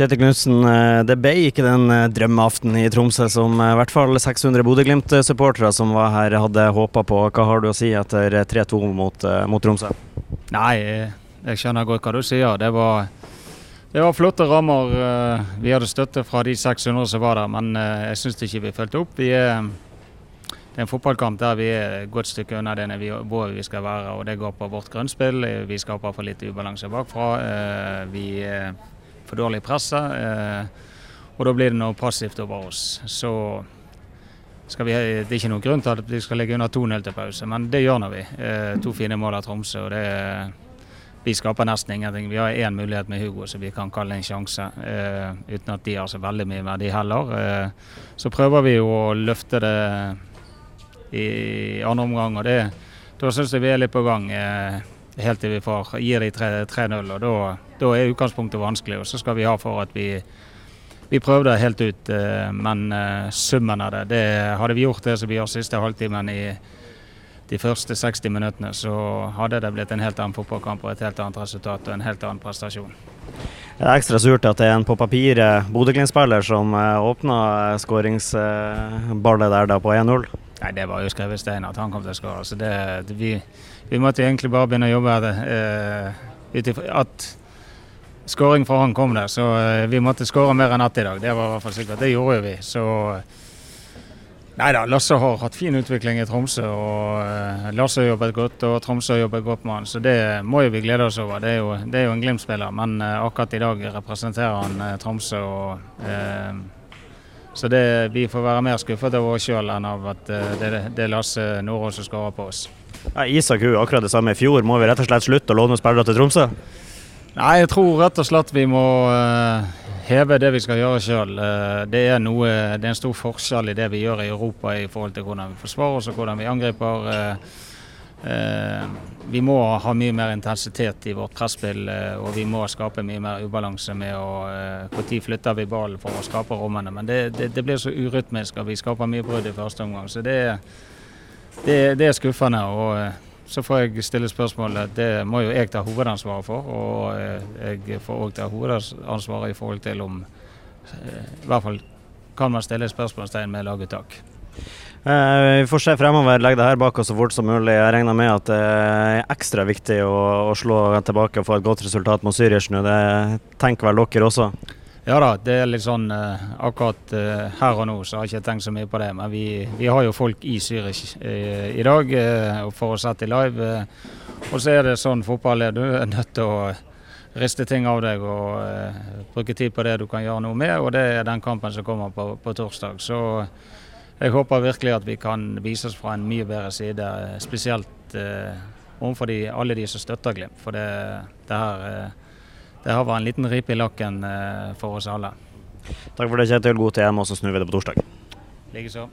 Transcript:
Kjetil Knutsen, eh, det ble ikke den eh, drømmeaften i Tromsø som eh, i hvert fall 600 Bodø-Glimt-supportere som var her, hadde håpa på. Hva har du å si etter 3-2 mot, mot, Tromsø? Nei, jeg skjønner godt hva du sier. Det var, det var flotte rammer. Vi hadde støtte fra de 600 som var der, men jeg syns ikke vi fulgte opp. Vi er, det er en fotballkamp der vi er et godt stykke unna det nivået vi skal være. og Det går på vårt grønnspill. Vi skaper for litt ubalanse bakfra. Vi for dårlig presse. Eh, og da blir det noe passivt over oss. Så vi, det er ikke noen grunn til at vi skal ligge under 2-0 til pause, men det gjør vi. Eh, to fine mål av Tromsø. og det vi skaper nesten ingenting. Vi har én mulighet med Hugo så vi kan kalle en sjanse, uh, uten at de har så veldig mye verdi heller. Uh, så prøver vi å løfte det i andre omgang, og det, da syns jeg vi er litt på gang. Uh, helt til vi får gir de 3-0. og da, er utgangspunktet vanskelig. og Så skal vi ha for at vi, vi prøvde helt ut, eh, men eh, summen av det, det Hadde vi gjort det som vi gjør siste halvtimen i de første 60 minuttene, så hadde det blitt en helt annen fotballkamp og et helt annet resultat og en helt annen prestasjon. Det er ekstra surt at det er en på papiret Bodø-Glimt-spiller som eh, åpna skåringsballet der da på 1-0. Nei, Det var jo skrevet stein at han kom til å skåre. Så det, det, vi, vi, måtte egentlig bare begynne å jobbe eh, ut ifra at skåring fra han kom der. Så eh, vi måtte skåre mer enn ett i dag. Det var i hvert fall sikkert. Det gjorde jo vi. Så Nei da, Lasse har hatt fin utvikling i Tromsø. og eh, Lasse har jobbet godt, og Tromsø har jobbet godt med han. Så det må jo vi glede oss over. Det er jo, det er jo en Glimt-spiller, men eh, akkurat i dag representerer han eh, Tromsø. og eh, så det, vi får være mer skuffet over oss sjøl enn av at eh, det, det er Lasse Nordås som skårer på oss. Ja, Isak gjorde akkurat det samme i fjor. Må vi rett og slett slutte å låne spillere til Tromsø? Nei, jeg tror rett og slett vi må uh, heve det vi skal gjøre sjøl. Uh, det, det, er en stor forskjell i det vi gjør i Europa i forhold til hvordan vi forsvarer oss og hvordan vi angriper. Eh, vi må ha mye mer intensitet i vårt presspill, eh, og vi må skape mye mer ubalanse med å Når eh, flytter vi ballen for å skape rommene? Men det, det, det blir så urytmisk, og vi skaper mye brudd i første omgang. Så det, det er skuffende. og så får jeg stille spørsmålet det må jo jeg ta hovedansvaret for. Og jeg får òg ta hovedansvaret i forhold til om I hvert fall kan man stille spørsmålstegn med laguttak. Eh, vi får se fremover. legge det her bak oss så fort som mulig. Jeg regner med at det er ekstra viktig å, å slå tilbake og få et godt resultat mot Zürich nå. Det tenker vel dere også? Ja da, det er litt sånn uh, akkurat her og nå så har jeg ikke tenkt så mye på det. Men vi, vi har jo folk i Zürich i dag for å sette i live. og så er det sånn fotball er. Du er nødt til å riste ting av deg og bruke tid på det du kan gjøre noe med. Og det er den kampen som kommer på, på torsdag. Så jeg håper virkelig at vi kan vise oss fra en mye bedre side, spesielt eh, overfor de, alle de som støtter Glimt. For det, det, her, eh, det her var en liten ripe i lakken eh, for oss alle. Takk for det, Kjetil. God hjemme, og så snur vi det på torsdag. Likeså.